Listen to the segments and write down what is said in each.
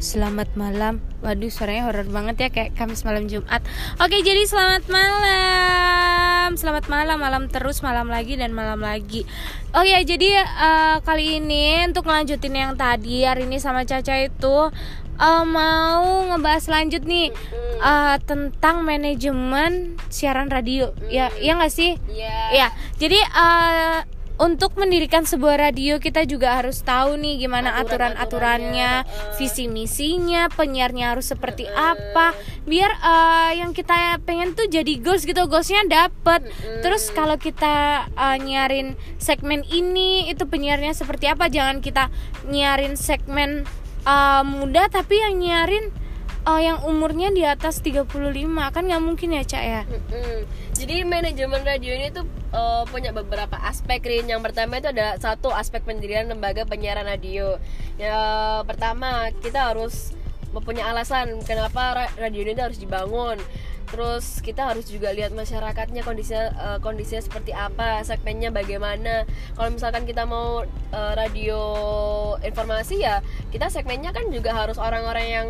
Selamat malam. Waduh, suaranya horor banget ya kayak Kamis malam Jumat. Oke, jadi selamat malam. Selamat malam, malam terus, malam lagi dan malam lagi. Oke, jadi uh, kali ini untuk lanjutin yang tadi hari ini sama Caca itu uh, mau ngebahas lanjut nih uh, tentang manajemen siaran radio. Ya, ya nggak sih? Iya. Ya, jadi uh, untuk mendirikan sebuah radio kita juga harus tahu nih gimana aturan-aturannya, uh. visi misinya, penyiarnya harus seperti apa, biar uh, yang kita pengen tuh jadi goals gitu, goalsnya dapet. Terus kalau kita uh, nyiarin segmen ini, itu penyiarnya seperti apa? Jangan kita nyiarin segmen uh, muda tapi yang nyiarin uh, yang umurnya di atas 35 kan nggak mungkin ya cak ya Mm-mm. Jadi manajemen radio ini tuh uh, punya beberapa aspek Rin. Yang pertama itu ada satu aspek pendirian lembaga penyiaran radio. Ya pertama kita harus mempunyai alasan kenapa ra- radio ini harus dibangun. Terus kita harus juga lihat masyarakatnya kondisinya uh, kondisinya seperti apa, segmennya bagaimana. Kalau misalkan kita mau uh, radio informasi ya, kita segmennya kan juga harus orang-orang yang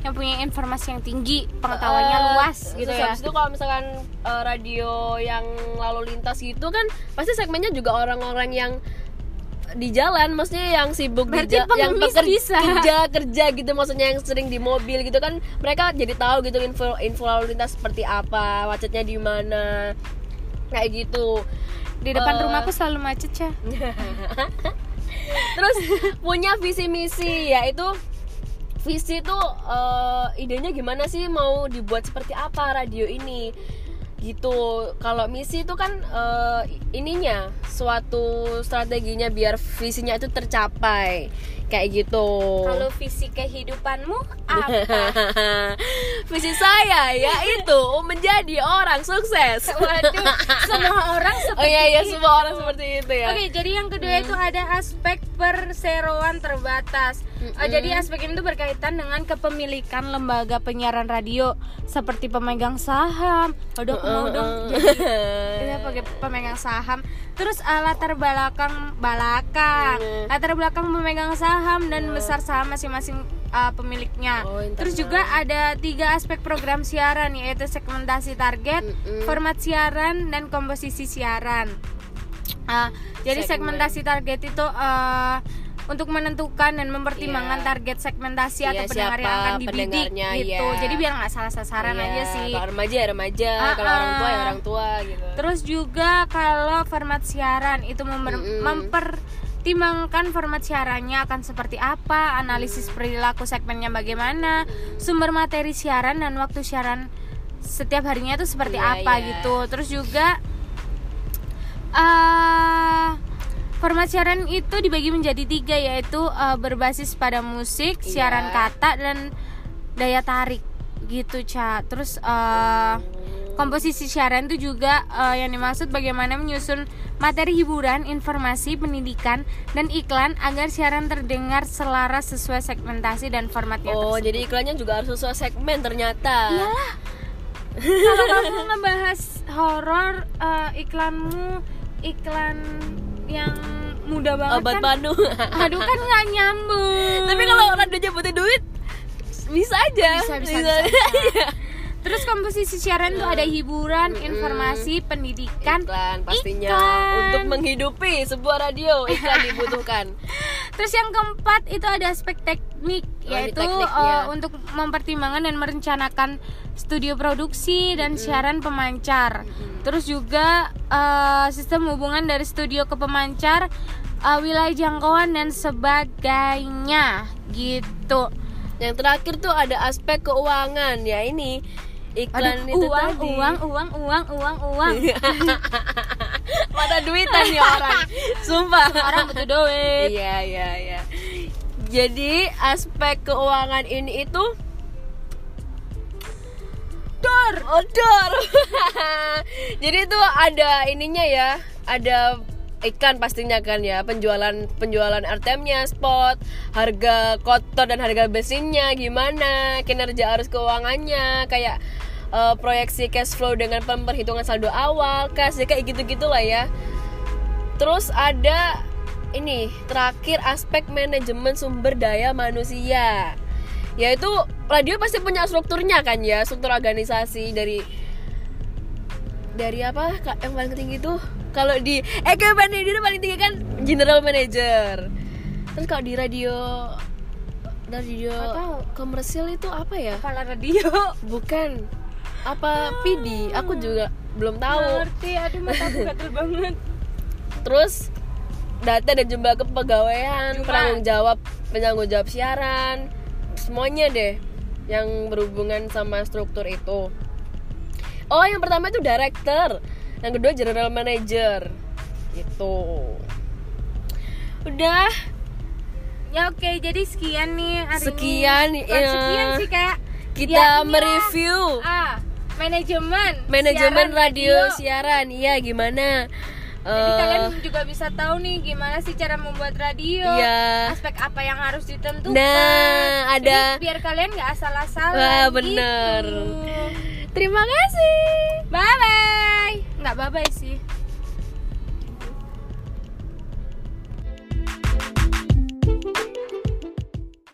yang punya informasi yang tinggi pengetahuannya Eh, luas gitu ya. habis itu kalau misalkan eh, radio yang lalu lintas gitu kan pasti segmennya juga orang-orang yang di jalan maksudnya yang sibuk Berarti di yang bisa. kerja kerja gitu maksudnya yang sering di mobil gitu kan mereka jadi tahu gitu info info lalu lintas seperti apa macetnya di mana kayak gitu. Di depan Eh, rumahku selalu macet ya terus punya visi misi yaitu visi itu eh, idenya gimana sih? Mau dibuat seperti apa radio ini? Gitu. Kalau misi itu kan eh, ininya suatu strateginya biar visinya itu tercapai kayak gitu kalau visi kehidupanmu apa visi saya yaitu menjadi orang sukses waduh semua orang seperti oh iya iya itu. semua orang seperti itu ya Oke, jadi yang kedua itu ada aspek perseroan terbatas. Uh, jadi aspek ini tuh berkaitan dengan kepemilikan lembaga penyiaran radio seperti pemegang saham. Aduh, aku mau dong jadi ya, pakai pemegang saham. Terus uh, latar belakang belakang, Hmm. latar belakang pemegang saham dan besar saham masing-masing uh, pemiliknya. Oh, internal. Terus juga ada tiga aspek program siaran yaitu segmentasi target, Mm-mm. format siaran dan komposisi siaran. Ah, jadi Segmen. segmentasi target itu eh, untuk menentukan dan mempertimbangkan Iya. target segmentasi atau Iya, pendengar yang akan dibidik gitu. iya. Jadi biar nggak salah sasaran Iya, aja sih. kalau remaja ya remaja Ah, kalau orang tua ya ah. orang tua gitu Terus juga kalau format siaran itu member- Mm-mm. Mempertimbangkan format siarannya akan seperti apa, analisis perilaku segmennya bagaimana, sumber materi siaran dan waktu siaran setiap harinya itu seperti Iya, apa iya. gitu. Terus juga eh format siaran itu dibagi menjadi tiga yaitu eh, berbasis pada musik, Iya. siaran kata dan daya tarik gitu ca. Terus eh komposisi siaran itu juga eh, yang dimaksud bagaimana menyusun materi hiburan, informasi, pendidikan dan iklan agar siaran terdengar selaras sesuai segmentasi dan formatnya. oh tersebut. jadi iklannya juga harus sesuai segmen ternyata Iyalah. Kalau kamu ngebahas horor eh, iklanmu iklan yang mudah banget obat kan. panu Aduh kan nggak nyambung. tapi kalau radionya butuh duit bisa aja bisa bisa, bisa, bisa. Terus komposisi siaran tuh ada hiburan, informasi, pendidikan, iklan pastinya. Iklan. untuk menghidupi sebuah radio iklan dibutuhkan. Terus yang keempat itu ada aspek teknik Oh, yaitu eh, untuk mempertimbangkan dan merencanakan studio produksi dan siaran pemancar. Terus juga eh, sistem hubungan dari studio ke pemancar, eh, wilayah jangkauan dan sebagainya. Gitu. yang terakhir tuh ada aspek keuangan. Ya ini iklan Aduh, itu uang, tadi uang, uang, uang, uang, uang. mata duitan ya orang sumpah Orang butuh duit. Iya iya iya. Jadi aspek keuangan ini itu dor, oh dor. Jadi itu ada ininya ya, ada iklan pastinya kan ya penjualan penjualan RTM-nya spot harga kotor dan harga bensinnya gimana kinerja arus keuangannya kayak eh, proyeksi cash flow dengan pemperhitungan saldo awal kas ya kayak gitu gitulah ya. Terus ada ini terakhir aspek manajemen sumber daya manusia. Ya itu radio pasti punya strukturnya kan ya struktur organisasi dari dari apa? Kak, yang paling tinggi tuh kalau di eh kayak manajer paling tinggi kan general manager. Terus kalau di radio radio Nggak tahu. komersil itu apa ya? Kepala radio. Bukan. Apa PD aku juga belum tahu. Ngerti aduh mata aku gatel banget. Terus data dan jumlah kepegawaian Cuma- penanggung jawab penanggung jawab siaran semuanya deh yang berhubungan sama struktur itu oh yang pertama itu director yang kedua general manager itu udah ya oke jadi sekian nih hari Sekian, ini. Bukan ya. sekian sih kayak kita ya inilah. mereview ah manajemen manajemen siaran radio, siaran iya gimana jadi Eh, kalian juga bisa tahu nih gimana sih cara membuat radio Iya. aspek apa yang harus ditentukan Nah, Jadi ada- biar kalian nggak asal-asalan Wah, bener. gitu. Terima kasih. Bye bye nggak bye bye sih